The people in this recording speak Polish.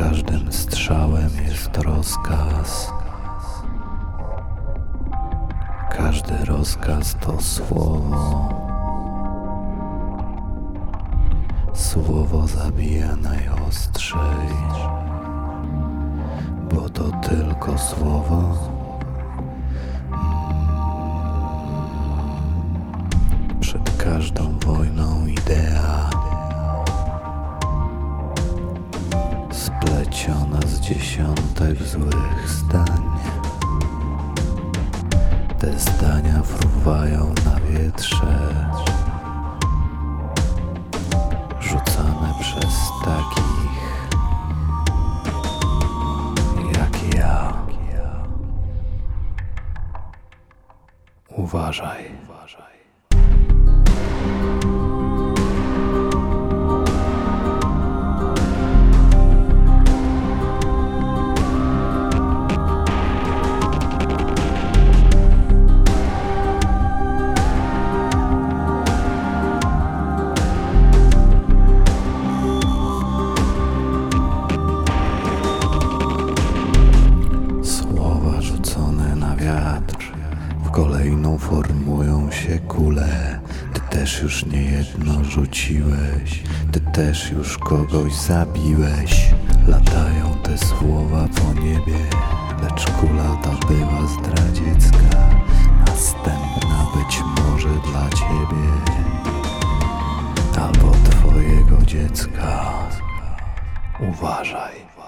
każdym strzałem jest rozkaz. Każdy rozkaz to słowo. Słowo zabija najostrzej, bo to tylko słowo. Przed każdą spleciona z dziesiątek złych zdań. Te zdania fruwają na wietrze, rzucane przez takich jak ja. Uważaj. Uważaj. Kolejną formują się kule. Ty też już niejedno rzuciłeś, ty też już kogoś zabiłeś. Latają te słowa po niebie, lecz kula ta była zdradziecka. Następna być może dla ciebie albo twojego dziecka. Uważaj.